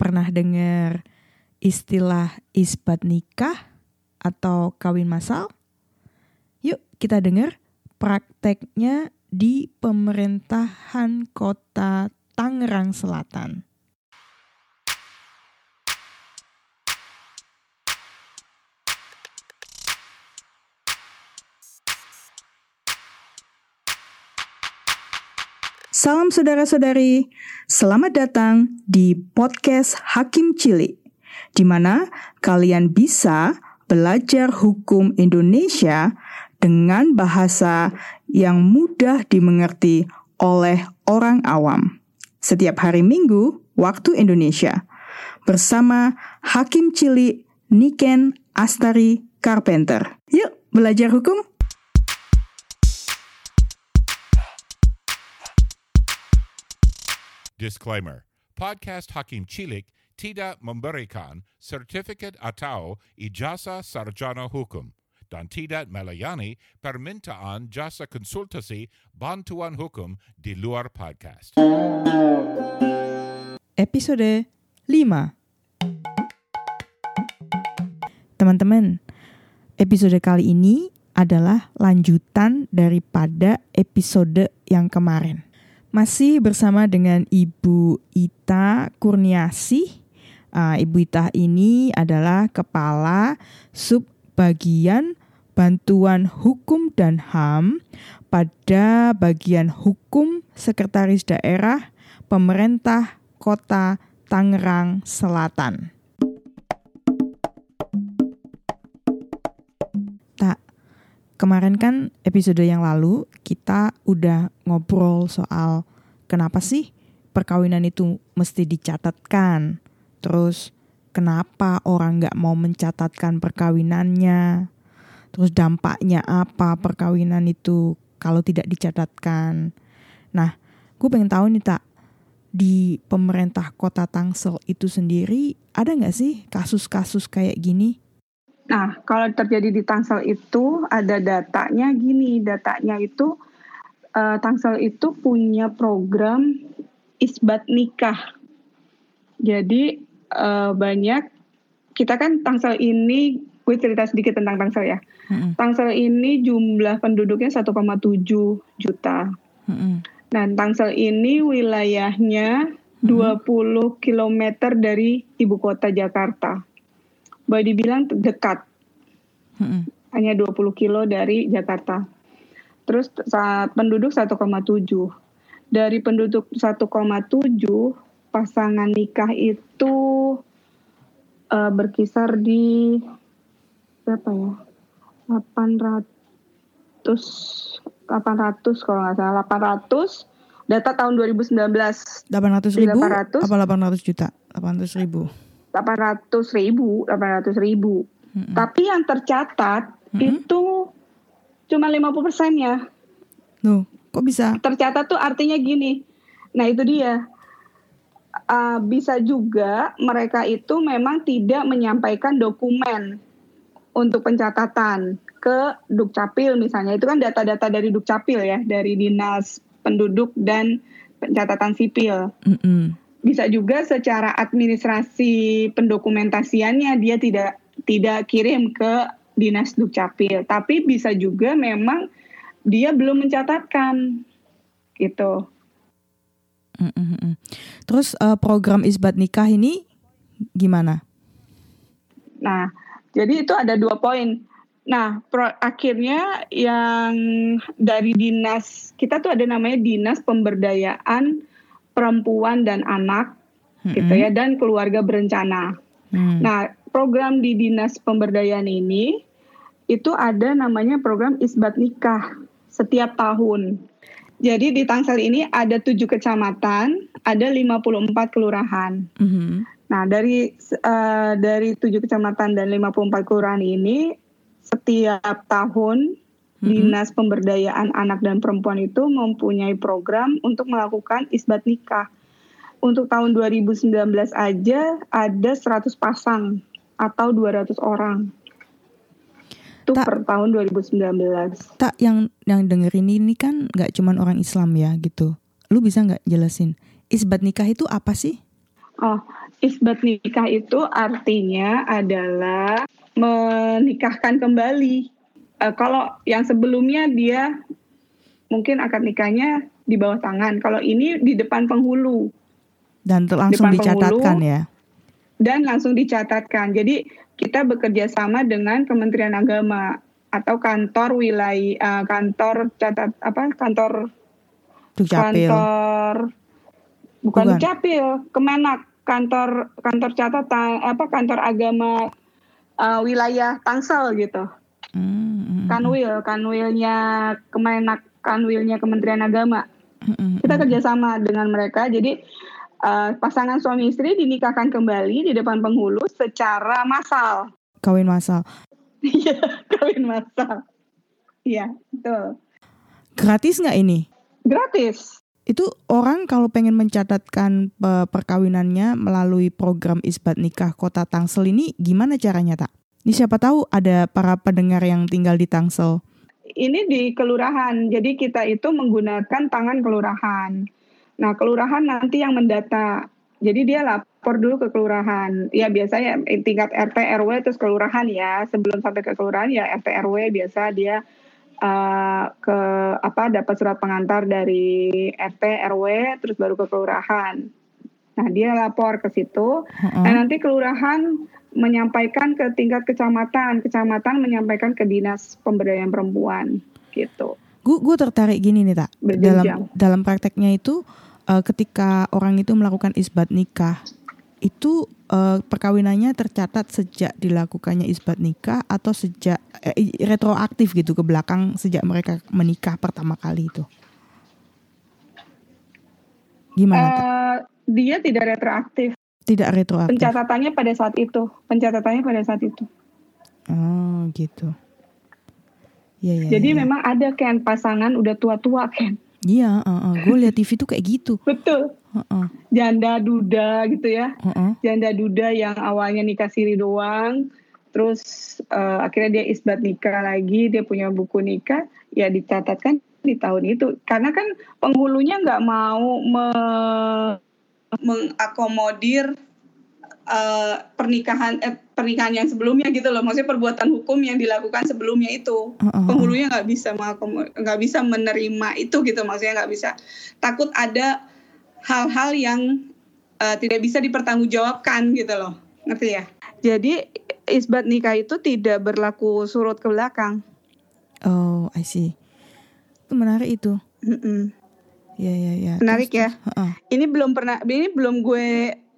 pernah dengar istilah isbat nikah atau kawin massal? Yuk kita dengar prakteknya di pemerintahan kota Tangerang Selatan. Salam saudara-saudari, selamat datang di podcast Hakim Cilik, di mana kalian bisa belajar hukum Indonesia dengan bahasa yang mudah dimengerti oleh orang awam. Setiap hari Minggu, waktu Indonesia, bersama Hakim Cilik Niken Astari Carpenter. Yuk, belajar hukum! Disclaimer Podcast Hakim Cilik tidak memberikan sertifikat atau ijazah sarjana hukum dan tidak melayani permintaan jasa konsultasi bantuan hukum di luar podcast. Episode 5 Teman-teman, episode kali ini adalah lanjutan daripada episode yang kemarin. Masih bersama dengan Ibu Ita Kurniasi. Uh, Ibu Ita ini adalah kepala sub bagian bantuan hukum dan HAM pada bagian hukum Sekretaris Daerah Pemerintah Kota Tangerang Selatan. Kemarin kan episode yang lalu kita udah ngobrol soal kenapa sih perkawinan itu mesti dicatatkan. Terus kenapa orang nggak mau mencatatkan perkawinannya. Terus dampaknya apa perkawinan itu kalau tidak dicatatkan. Nah, gue pengen tahu nih tak di pemerintah kota Tangsel itu sendiri ada nggak sih kasus-kasus kayak gini? Nah, kalau terjadi di Tangsel itu ada datanya gini, datanya itu uh, Tangsel itu punya program isbat nikah. Jadi uh, banyak kita kan Tangsel ini gue cerita sedikit tentang Tangsel ya. Mm-hmm. Tangsel ini jumlah penduduknya 1,7 juta. Mm-hmm. Dan Tangsel ini wilayahnya mm-hmm. 20 km dari ibu kota Jakarta boleh dibilang dekat. Hmm. Hanya 20 kilo dari Jakarta. Terus saat penduduk 1,7. Dari penduduk 1,7 pasangan nikah itu uh, berkisar di berapa ya? 800 800 kalau nggak salah 800 data tahun 2019 800 ribu 800, apa 800 juta 800 ribu 800 ribu, 800 ribu. Hmm. Tapi yang tercatat hmm. itu cuma 50 persennya. Nuh, kok bisa? Tercatat tuh artinya gini. Nah itu dia. Uh, bisa juga mereka itu memang tidak menyampaikan dokumen untuk pencatatan ke Dukcapil misalnya. Itu kan data-data dari Dukcapil ya, dari Dinas Penduduk dan Pencatatan Sipil. Mm -mm bisa juga secara administrasi pendokumentasiannya dia tidak tidak kirim ke dinas dukcapil. Tapi bisa juga memang dia belum mencatatkan. Gitu. Terus uh, program isbat nikah ini gimana? Nah jadi itu ada dua poin. Nah pro, akhirnya yang dari dinas kita tuh ada namanya dinas pemberdayaan perempuan dan anak mm-hmm. gitu ya dan keluarga berencana. Mm. Nah, program di Dinas Pemberdayaan ini itu ada namanya program isbat nikah setiap tahun. Jadi di Tangsel ini ada tujuh kecamatan, ada 54 kelurahan. Mm-hmm. Nah dari uh, dari tujuh kecamatan dan 54 kelurahan ini setiap tahun Dinas Pemberdayaan Anak dan Perempuan itu mempunyai program untuk melakukan isbat nikah. Untuk tahun 2019 aja ada 100 pasang atau 200 orang. Itu tak, per tahun 2019. Tak yang yang dengerin ini kan nggak cuman orang Islam ya gitu. Lu bisa nggak jelasin isbat nikah itu apa sih? Oh, isbat nikah itu artinya adalah menikahkan kembali. Uh, kalau yang sebelumnya dia mungkin akad nikahnya di bawah tangan. Kalau ini di depan penghulu. Dan langsung depan dicatatkan penghulu, ya. Dan langsung dicatatkan. Jadi kita bekerja sama dengan Kementerian Agama atau kantor wilayah uh, kantor catat apa kantor Dukcapil. kantor bukan, bukan. Dukcapil, Kemenak kantor kantor catatan apa kantor agama uh, wilayah Tangsel gitu. Mm-hmm. Kanwil, kanwilnya Kemenak, kanwilnya Kementerian Agama. Mm-hmm. Kita kerjasama dengan mereka. Jadi uh, pasangan suami istri dinikahkan kembali di depan penghulu secara massal. Kawin massal. Iya, kawin massal. Iya, betul. Gratis nggak ini? Gratis itu orang kalau pengen mencatatkan perkawinannya melalui program isbat nikah kota Tangsel ini gimana caranya tak? Ini siapa tahu ada para pendengar yang tinggal di Tangsel. Ini di kelurahan, jadi kita itu menggunakan tangan kelurahan. Nah kelurahan nanti yang mendata, jadi dia lapor dulu ke kelurahan. Ya biasanya tingkat RT RW terus kelurahan ya. Sebelum sampai ke kelurahan ya RT RW biasa dia uh, ke apa dapat surat pengantar dari RT RW terus baru ke kelurahan. Nah dia lapor ke situ. Uh-uh. Nah nanti kelurahan menyampaikan ke tingkat kecamatan, kecamatan menyampaikan ke dinas pemberdayaan perempuan gitu. Gue gue tertarik gini nih tak dalam dalam prakteknya itu uh, ketika orang itu melakukan isbat nikah itu uh, perkawinannya tercatat sejak dilakukannya isbat nikah atau sejak eh, retroaktif gitu ke belakang sejak mereka menikah pertama kali itu? Gimana? Uh, dia tidak retroaktif. Tidak retroaktif. Pencatatannya pada saat itu. Pencatatannya pada saat itu. Oh gitu. Ya, ya, Jadi ya. memang ada kan pasangan udah tua-tua kan. Iya, uh, uh. gue liat TV tuh kayak gitu. Betul. Uh -uh. Janda duda gitu ya. Uh -uh. Janda duda yang awalnya nikah siri doang, terus uh, akhirnya dia isbat nikah lagi, dia punya buku nikah, ya dicatatkan di tahun itu. Karena kan penghulunya nggak mau me mengakomodir uh, pernikahan eh, pernikahan yang sebelumnya gitu loh. Maksudnya perbuatan hukum yang dilakukan sebelumnya itu. Uh, uh, penghulunya nggak bisa nggak bisa menerima itu gitu. Maksudnya nggak bisa. Takut ada hal-hal yang uh, tidak bisa dipertanggungjawabkan gitu loh. Ngerti ya? Jadi isbat nikah itu tidak berlaku surut ke belakang. Oh I see. Itu menarik itu. Mm -mm. Ya ya ya menarik terus, ya terus, uh -uh. ini belum pernah ini belum gue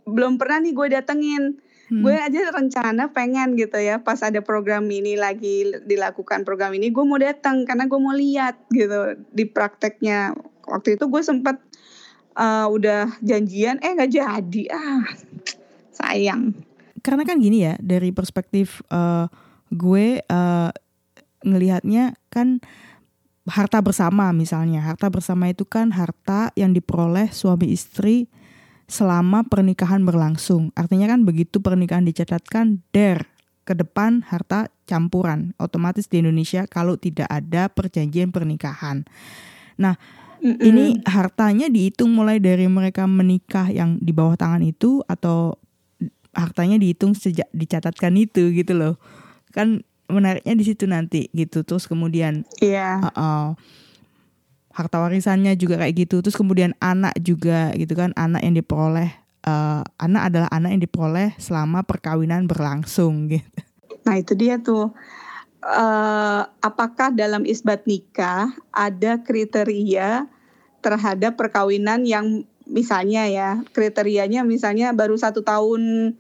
belum pernah nih gue datengin. Hmm. gue aja rencana pengen gitu ya pas ada program ini lagi dilakukan program ini gue mau datang karena gue mau lihat gitu di prakteknya. Waktu itu gue sempet uh, udah janjian eh nggak jadi. Ah sayang. Karena kan gini ya dari perspektif uh, gue uh, ngelihatnya kan harta bersama misalnya harta bersama itu kan harta yang diperoleh suami istri selama pernikahan berlangsung. Artinya kan begitu pernikahan dicatatkan der ke depan harta campuran otomatis di Indonesia kalau tidak ada perjanjian pernikahan. Nah, mm -mm. ini hartanya dihitung mulai dari mereka menikah yang di bawah tangan itu atau hartanya dihitung sejak dicatatkan itu gitu loh. Kan menariknya di situ nanti gitu. Terus kemudian Iya. Yeah. Uh -uh harta warisannya juga kayak gitu terus kemudian anak juga gitu kan anak yang diperoleh uh, anak adalah anak yang diperoleh selama perkawinan berlangsung gitu nah itu dia tuh uh, apakah dalam isbat nikah ada kriteria terhadap perkawinan yang misalnya ya kriterianya misalnya baru satu tahun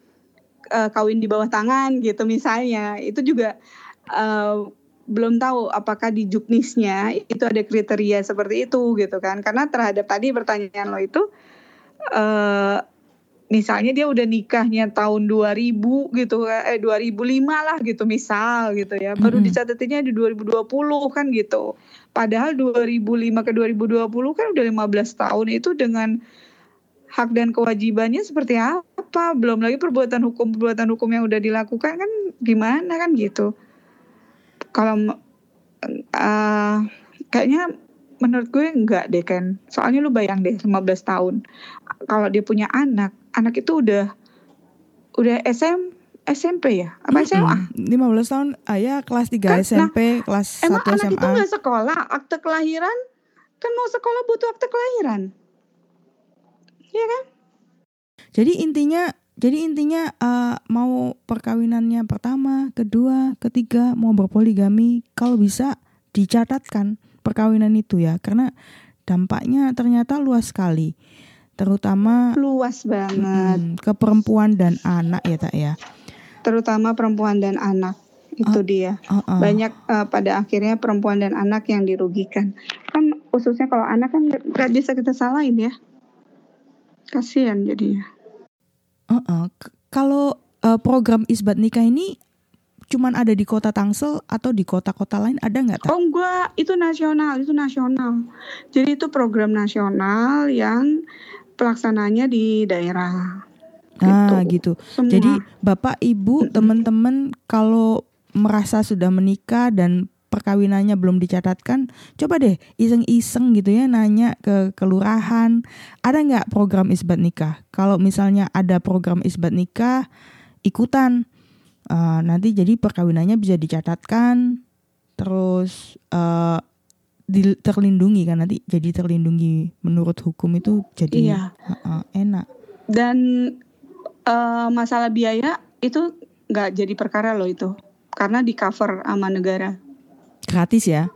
uh, kawin di bawah tangan gitu misalnya. Itu juga uh, belum tahu apakah di juknisnya itu ada kriteria seperti itu gitu kan. Karena terhadap tadi pertanyaan lo itu uh, misalnya dia udah nikahnya tahun 2000 gitu eh 2005 lah gitu misal gitu ya. Baru mm -hmm. dicatatinnya di 2020 kan gitu. Padahal 2005 ke 2020 kan udah 15 tahun itu dengan hak dan kewajibannya seperti apa? Belum lagi perbuatan hukum perbuatan hukum yang udah dilakukan kan gimana kan gitu. Kalau uh, kayaknya menurut gue enggak deh kan soalnya lu bayang deh 15 tahun. Kalau dia punya anak anak itu udah udah SM SMP ya? Apa SMA Mm-mm. 15 tahun ah, ya kelas 3 Kan, SMP kelas emang 1 anak SMA itu nggak sekolah? Akte kelahiran? Kan mau sekolah butuh akte kelahiran Iya kan? Jadi intinya jadi intinya eh, mau perkawinannya pertama, kedua, ketiga mau berpoligami kalau bisa dicatatkan perkawinan itu ya. Karena dampaknya ternyata luas sekali. Terutama luas banget. Mm, ke perempuan dan anak ya tak ya. terutama perempuan dan anak. Itu dia. Uh-uh. banyak eh, pada akhirnya perempuan dan anak yang dirugikan. Kan khususnya kalau anak kan nggak bisa kita salahin ya kasihan jadinya Uh-uh. K- Kalau eh, program isbat nikah ini cuman ada di kota Tangsel atau di kota-kota lain ada nggak oh enggak itu nasional itu nasional jadi itu program nasional yang pelaksananya di daerah Nah gitu. gitu. semua Jadi bapak, ibu, teman-teman kalau merasa sudah menikah dan perkawinannya belum dicatatkan, coba deh iseng-iseng gitu ya nanya ke kelurahan, ada nggak program isbat nikah? Kalau misalnya ada program isbat nikah, ikutan. Eh, nanti jadi perkawinannya bisa dicatatkan, terus eh, di- terlindungi kan nanti jadi terlindungi menurut hukum itu jadi iya eh, enak. dan eh, masalah biaya itu nggak jadi perkara loh itu karena di cover sama negara Gratis ya?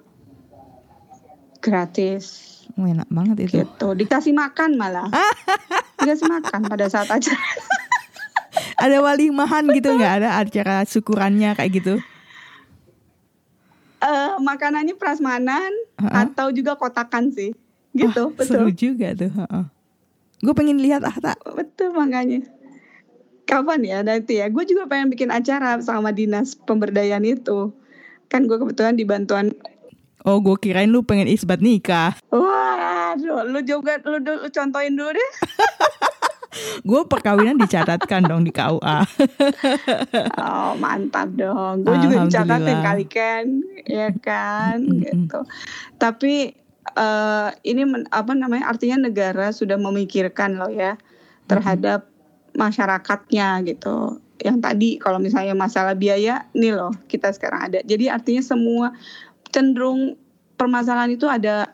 gratis Oh, enak banget itu. gitu dikasih makan malah dikasih makan pada saat aja Ada walimahan gitu nggak ada acara syukurannya kayak gitu? eh makanannya prasmanan Heeh. atau juga kotakan sih gitu Wah, Seru betul juga tuh. Gue pengen lihat ah tak. betul makanya kapan ya nanti ya gue juga pengen bikin acara sama dinas pemberdayaan itu kan gue kebetulan di bantuan Oh gue kirain lu pengen isbat nikah. Waduh, lu juga lu, lu, lu contohin dulu deh. Gue perkawinan dicatatkan dong di KUA. Oh, mantap dong. Gue juga Alhamdulillah. kali kan, ya kan, gitu. Tapi eh, ini men- apa namanya? Artinya negara sudah memikirkan loh ya terhadap masyarakatnya gitu. Yang tadi kalau misalnya masalah biaya, nih loh kita sekarang ada. Jadi artinya semua cenderung permasalahan itu ada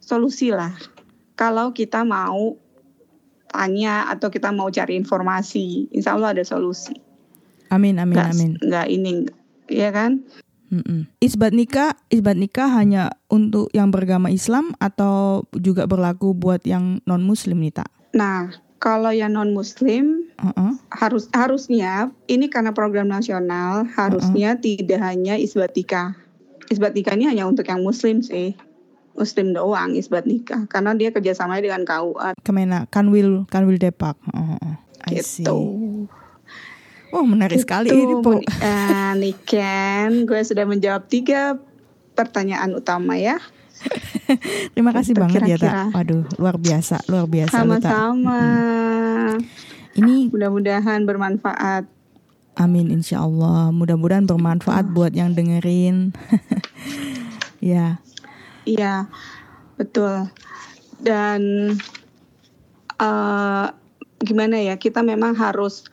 solusi lah. Kalau kita mau tanya atau kita mau cari informasi, insya Allah ada solusi. Amin amin Nggak- amin. nggak ini, ya kan? Mm-mm. Isbat nikah, isbat nikah hanya untuk yang beragama Islam atau juga berlaku buat yang non Muslim nih tak? Nah, kalau yang non Muslim Uh-uh. harus harusnya ini karena program nasional harusnya tidak hanya isbat nikah. Isbat nikah ini hanya untuk yang Muslim sih. Muslim doang isbat nikah karena dia kerjasamanya dengan KUA Kemena Kanwil Kanwil Depak. Uh-uh. I see. gitu. Oh menarik sekali ini Gitu, Bu- eh, Niken, gue sudah menjawab tiga pertanyaan utama ya. Terima kasih Gitu, banget ya kira-kira. tak. Waduh luar biasa luar biasa. Sama-sama. Ini Mudah-mudahan bermanfaat. amin insya Allah. Mudah-mudahan bermanfaat buat yang dengerin. ya. Iya, betul. Dan eh gimana ya, kita memang harus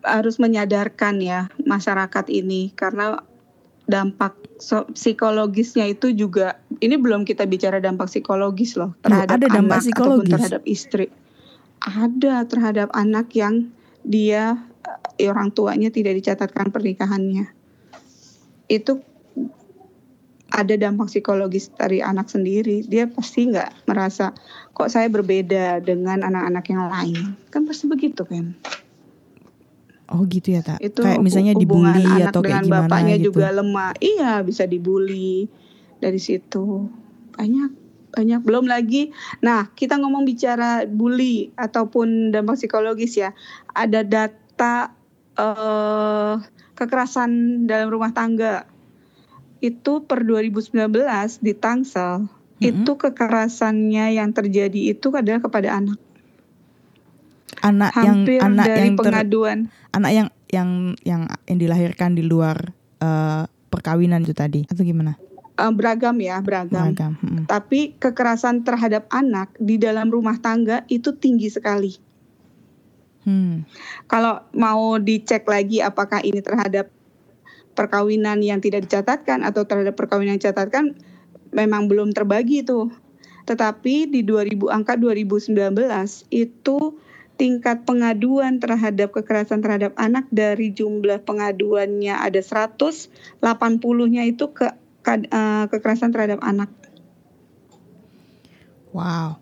harus menyadarkan ya masyarakat ini karena dampak so- psikologisnya itu juga ini belum kita bicara dampak psikologis loh terhadap ada dampak anak psikologis? ataupun terhadap istri. Ada terhadap anak yang dia eh, orang tuanya tidak dicatatkan pernikahannya. Itu ada dampak psikologis dari anak sendiri. Dia pasti nggak merasa kok saya berbeda dengan anak-anak yang lain. Kan pasti begitu kan. Oh gitu ya tak. Itu Kayak misalnya dibully anak atau kayak dengan gimana bapaknya gitu. juga lemah. Iya, bisa dibully dari situ. Banyak banyak belum lagi. Nah, kita ngomong bicara bully ataupun dampak psikologis ya. Ada data eh kekerasan dalam rumah tangga. Itu per 2019 di Tangsel Mm-mm. itu kekerasannya yang terjadi itu adalah kepada anak. Anak yang Hampir anak dari yang ter- pengaduan anak yang yang yang yang dilahirkan di luar eh, perkawinan itu tadi atau gimana? eh, beragam ya, beragam. Beragam. mm. Tapi kekerasan terhadap anak di dalam rumah tangga itu tinggi sekali. Hmm. Kalau mau dicek lagi apakah ini terhadap perkawinan yang tidak dicatatkan atau terhadap perkawinan yang dicatatkan memang belum terbagi tuh. Tetapi di 2000 angka 2019 itu tingkat pengaduan terhadap kekerasan terhadap anak dari jumlah pengaduannya ada 100, 80-nya itu ke, ke uh, kekerasan terhadap anak. Wow.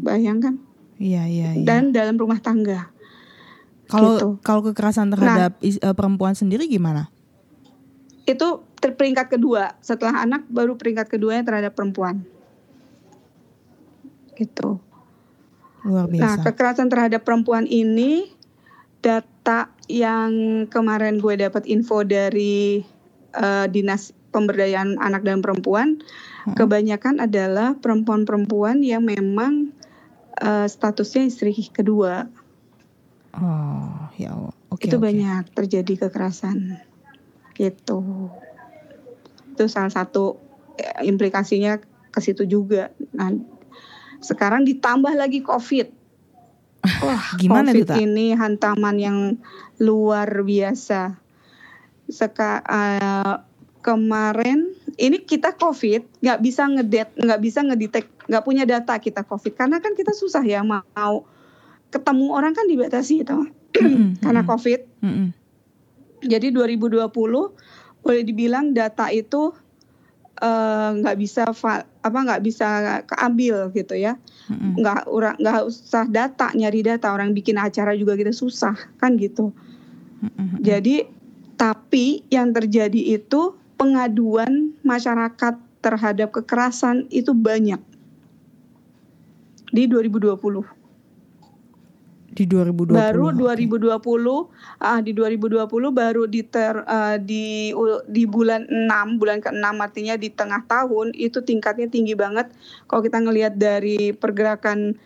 Bayangkan. Iya, iya, iya. Dan dalam rumah tangga. Kalau gitu. kalau kekerasan terhadap nah, uh, perempuan sendiri gimana? Itu terperingkat kedua. Setelah anak baru peringkat keduanya terhadap perempuan. Gitu. Luar biasa. Nah, kekerasan terhadap perempuan ini data yang kemarin gue dapat info dari uh, dinas pemberdayaan anak dan perempuan, hmm. kebanyakan adalah perempuan-perempuan yang memang uh, statusnya istri kedua. Oh, ya Allah. Okay, Itu okay. banyak terjadi kekerasan. Gitu. Itu salah satu eh, implikasinya ke situ juga. Nah, sekarang ditambah lagi COVID. Wah, gimana COVID itu, ini hantaman yang luar biasa. Seka, uh, kemarin ini kita COVID nggak bisa ngedet nggak bisa ngedetek nggak punya data kita COVID karena kan kita susah ya mau ketemu orang kan dibatasi itu karena COVID. Jadi 2020 boleh dibilang data itu nggak uh, bisa apa nggak bisa keambil gitu ya. Nggak orang nggak usah data nyari data. Orang bikin acara juga kita susah kan gitu. Mm-mm. jadi tapi yang terjadi itu pengaduan masyarakat terhadap kekerasan itu banyak. Di 2020 di 2020 baru okay. 2020 ah di 2020 baru di ter uh, di di bulan 6 bulan ke-6 artinya di tengah tahun itu tingkatnya tinggi banget kalau kita ngelihat dari pergerakan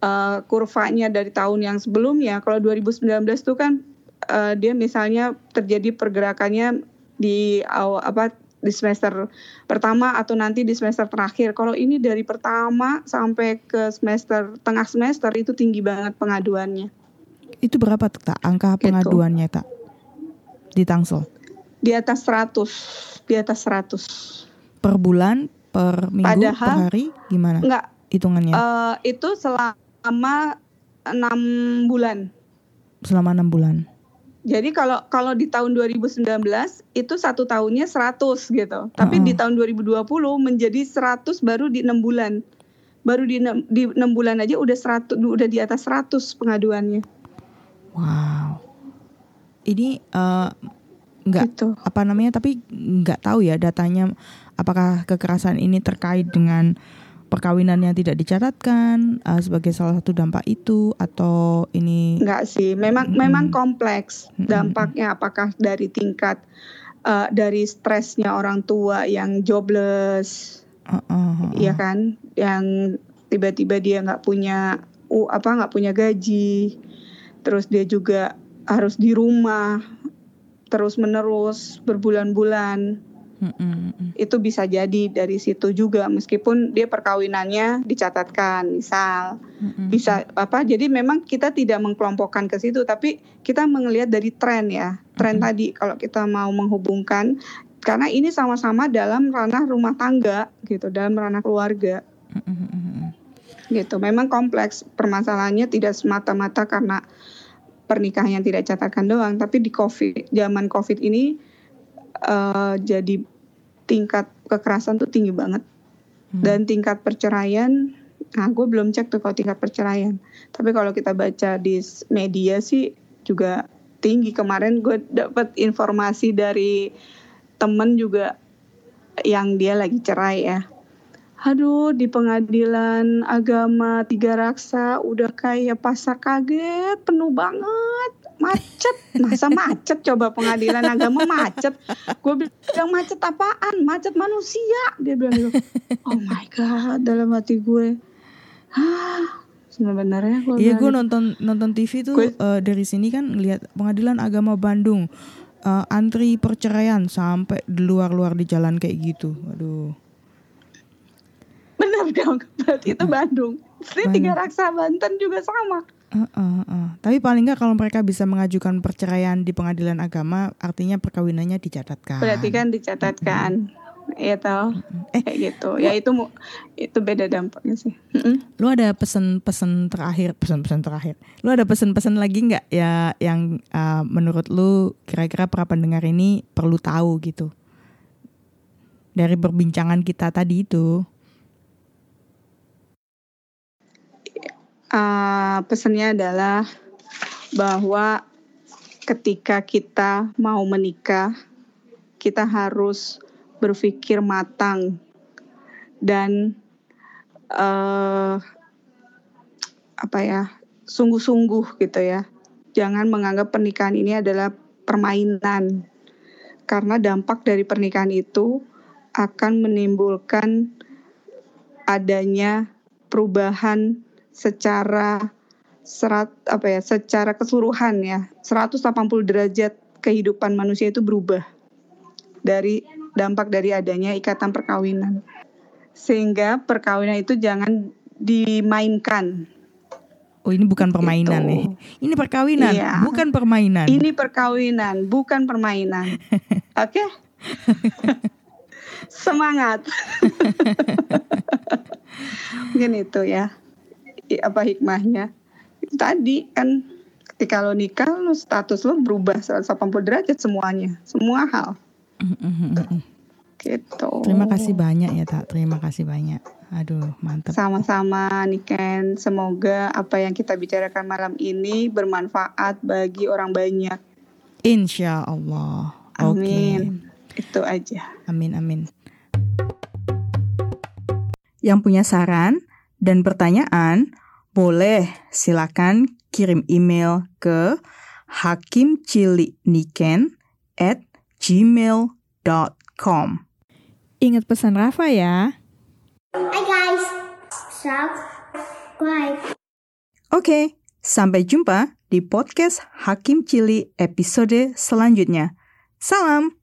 uh, kurvanya dari tahun yang sebelumnya kalau 2019 itu kan uh, dia misalnya terjadi pergerakannya di awal apa di semester pertama atau nanti di semester terakhir. Kalau ini dari pertama sampai ke semester tengah semester itu tinggi banget pengaduannya. Itu berapa tak angka Gitu. pengaduannya tak di Tangsel? Di atas 100, di atas 100. Per bulan, per minggu, per Padahal- hari gimana Enggak, hitungannya? eh, itu selama enam bulan. Selama enam bulan. Jadi kalau kalau di tahun 2019 itu satu tahunnya 100 gitu. Tapi Heeh. di tahun 2020 menjadi 100 baru di enam bulan. Baru di enam, di enam bulan aja udah 100 udah di atas 100 pengaduannya. Wow. Ini eh, nggak Gitu. apa namanya tapi nggak tahu ya datanya apakah kekerasan ini terkait dengan perkawinan yang tidak dicatatkan eh, sebagai salah satu dampak itu atau ini Enggak sih, memang Mm-mm. memang kompleks dampaknya apakah dari tingkat eh, dari stresnya orang tua yang jobless, Eh, eh, eh, iya kan, yang tiba-tiba dia nggak punya u apa nggak punya gaji, terus dia juga harus di rumah terus menerus berbulan-bulan itu bisa jadi dari situ juga meskipun dia perkawinannya dicatatkan misal Mm, mm. bisa apa jadi memang kita tidak mengkelompokkan ke situ tapi kita melihat dari tren ya tren Mhm. tadi kalau kita mau menghubungkan karena ini sama-sama dalam ranah rumah tangga gitu dalam ranah keluarga Mm, mm, mm, mm. gitu memang kompleks permasalahannya tidak semata-mata karena pernikahan yang tidak catatkan doang tapi di covid zaman covid ini eh, jadi tingkat kekerasan tuh tinggi banget. Hmm. dan tingkat perceraian nah gue belum cek tuh kalau tingkat perceraian. Tapi kalau kita baca di media sih juga tinggi. Kemarin gue dapat informasi dari temen juga yang dia lagi cerai ya. Aduh di pengadilan agama tiga raksa udah kayak pasar kaget penuh banget macet. Masa macet coba pengadilan agama macet. Gue bilang macet apaan? Macet manusia. Dia bilang gitu. Oh my god dalam hati gue. Hah, sebenarnya gue Iya gue bilang, nonton nonton TV tuh Gue- eh, dari sini kan ngelihat pengadilan agama Bandung. Eh, antri perceraian sampai di luar-luar di jalan kayak gitu. Aduh. bener dong berarti itu Bandung. Ini Bandung. tiga raksa Banten juga sama Uh, uh, uh. Tapi paling nggak kalau mereka bisa mengajukan perceraian di pengadilan agama, artinya perkawinannya dicatatkan. Berarti kan dicatatkan. Iya tahu. Eh, Kayak gitu. Ya itu itu beda dampaknya sih. Mm-mm. lu ada pesan-pesan terakhir, pesan-pesan terakhir. Lu ada pesan-pesan lagi nggak ya yang uh, menurut lu kira-kira para pendengar ini perlu tahu gitu dari perbincangan kita tadi itu? Ah, pesannya adalah bahwa ketika kita mau menikah, kita harus berpikir matang dan eh, apa ya, sungguh-sungguh gitu ya. Jangan menganggap pernikahan ini adalah permainan, karena dampak dari pernikahan itu akan menimbulkan adanya perubahan secara serat apa ya secara keseluruhan ya 180 derajat kehidupan manusia itu berubah dari dampak dari adanya ikatan perkawinan. Sehingga perkawinan itu jangan dimainkan. Oh ini bukan permainan Gitu. nih, ini perkawinan, Iya. bukan permainan. ini perkawinan bukan permainan. Oke? Semangat. Mungkin itu ya apa hikmahnya? Tadi kan ketika lo nikah lo status lo berubah 180 derajat semuanya semua hal. Gitu. Terima kasih banyak ya tak, terima kasih banyak. Aduh mantap. sama-sama Niken. Semoga apa yang kita bicarakan malam ini bermanfaat bagi orang banyak. Insya Allah. Amin. Itu aja. Amin amin. Yang punya saran dan pertanyaan boleh silakan kirim email ke hakimciliniken at gmail.com Ingat pesan Rafa ya. Hi guys, subscribe. Oke, sampai jumpa di podcast Hakim Cili episode selanjutnya. Salam!